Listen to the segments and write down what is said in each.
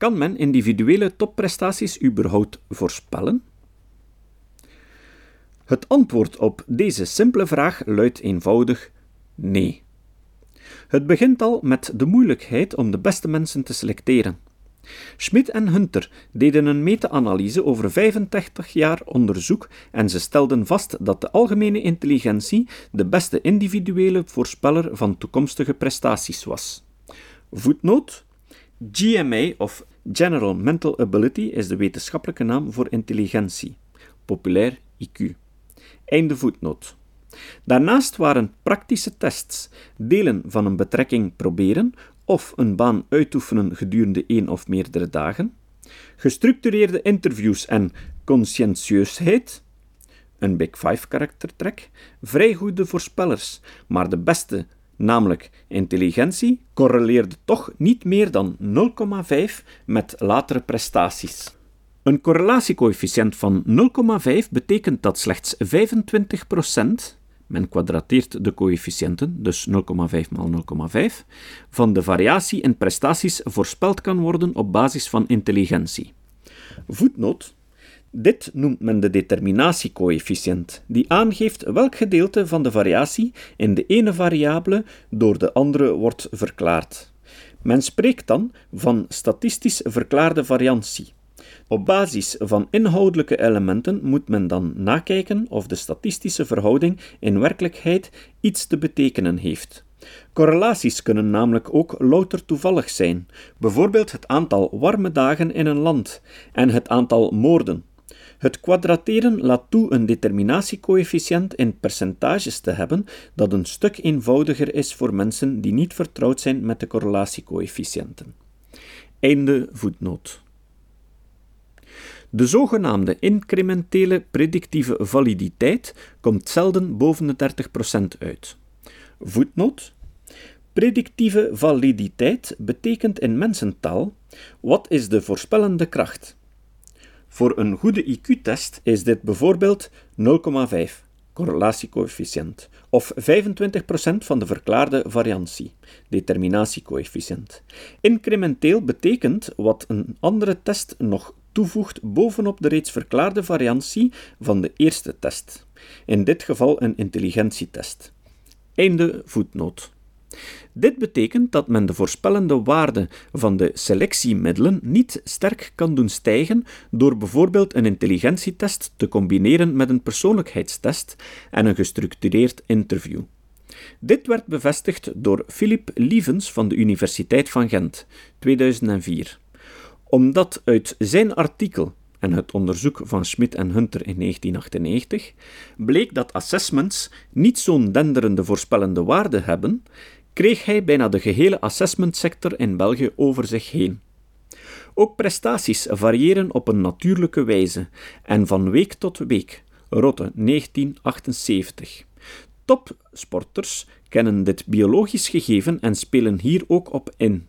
Kan men individuele topprestaties überhaupt voorspellen? Het antwoord op deze simpele vraag luidt eenvoudig nee. Het begint al met de moeilijkheid om de beste mensen te selecteren. Schmidt en Hunter deden een meta-analyse over 85 jaar onderzoek en ze stelden vast dat de algemene intelligentie de beste individuele voorspeller van toekomstige prestaties was. Voetnoot: GMA of General Mental Ability is de wetenschappelijke naam voor intelligentie, populair IQ. Einde voetnoot. Daarnaast waren praktische tests, delen van een betrekking proberen of een baan uitoefenen gedurende één of meerdere dagen, gestructureerde interviews en conscientieusheid, een Big Five karaktertrek, vrij goede voorspellers, maar de beste, namelijk intelligentie, correleerde toch niet meer dan 0,5 met latere prestaties. Een correlatiecoëfficiënt van 0,5 betekent dat slechts 25%, men kwadrateert de coëfficiënten, dus 0,5 maal 0,5, van de variatie in prestaties voorspeld kan worden op basis van intelligentie. Voetnoot. Dit noemt men de determinatiecoëfficiënt, die aangeeft welk gedeelte van de variatie in de ene variabele door de andere wordt verklaard. Men spreekt dan van statistisch verklaarde variantie. Op basis van inhoudelijke elementen moet men dan nakijken of de statistische verhouding in werkelijkheid iets te betekenen heeft. Correlaties kunnen namelijk ook louter toevallig zijn, bijvoorbeeld het aantal warme dagen in een land en het aantal moorden. Het kwadrateren laat toe een determinatiecoëfficiënt in percentages te hebben dat een stuk eenvoudiger is voor mensen die niet vertrouwd zijn met de correlatiecoëfficiënten. Einde voetnoot. De zogenaamde incrementele predictieve validiteit komt zelden boven de 30% uit. Voetnoot. Predictieve validiteit betekent in mensentaal wat is de voorspellende kracht. Voor een goede IQ-test is dit bijvoorbeeld 0,5 correlatiecoëfficiënt of 25% van de verklaarde variantie, determinatiecoëfficiënt. Incrementeel betekent wat een andere test nog toevoegt bovenop de reeds verklaarde variantie van de eerste test, in dit geval een intelligentietest. Einde voetnoot. Dit betekent dat men de voorspellende waarde van de selectiemiddelen niet sterk kan doen stijgen door bijvoorbeeld een intelligentietest te combineren met een persoonlijkheidstest en een gestructureerd interview. Dit werd bevestigd door Philippe Lievens van de Universiteit van Gent, 2004 omdat uit zijn artikel en het onderzoek van Schmidt en Hunter in 1998 bleek dat assessments niet zo'n denderende voorspellende waarde hebben, kreeg hij bijna de gehele assessmentsector in België over zich heen. Ook prestaties variëren op een natuurlijke wijze en van week tot week. Rotte 1978. Topsporters kennen dit biologisch gegeven en spelen hier ook op in.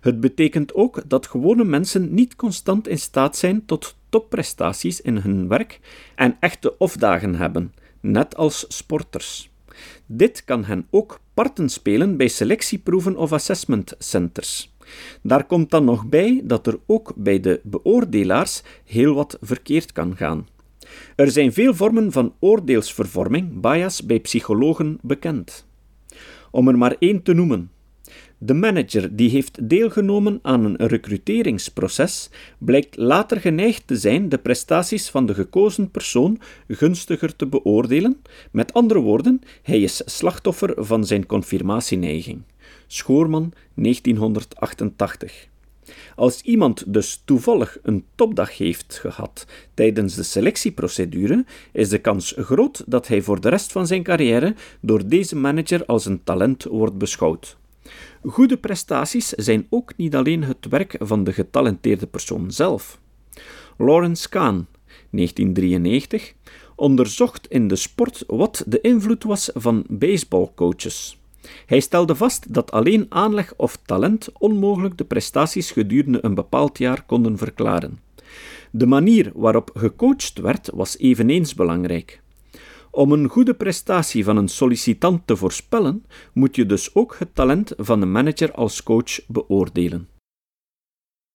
Het betekent ook dat gewone mensen niet constant in staat zijn tot topprestaties in hun werk en echte ofdagen hebben, net als sporters. Dit kan hen ook parten spelen bij selectieproeven of assessment centers. Daar komt dan nog bij dat er ook bij de beoordelaars heel wat verkeerd kan gaan. Er zijn veel vormen van oordeelsvervorming, bias, bij psychologen bekend. Om er maar één te noemen: de manager die heeft deelgenomen aan een recruteringsproces blijkt later geneigd te zijn de prestaties van de gekozen persoon gunstiger te beoordelen. Met andere woorden, hij is slachtoffer van zijn confirmatieneiging. Schoorman, 1988. Als iemand dus toevallig een topdag heeft gehad tijdens de selectieprocedure, is de kans groot dat hij voor de rest van zijn carrière door deze manager als een talent wordt beschouwd. Goede prestaties zijn ook niet alleen het werk van de getalenteerde persoon zelf. Lawrence Kahn, 1993, onderzocht in de sport wat de invloed was van baseballcoaches. Hij stelde vast dat alleen aanleg of talent onmogelijk de prestaties gedurende een bepaald jaar konden verklaren. De manier waarop gecoacht werd was eveneens belangrijk. Om een goede prestatie van een sollicitant te voorspellen, moet je dus ook het talent van de manager als coach beoordelen.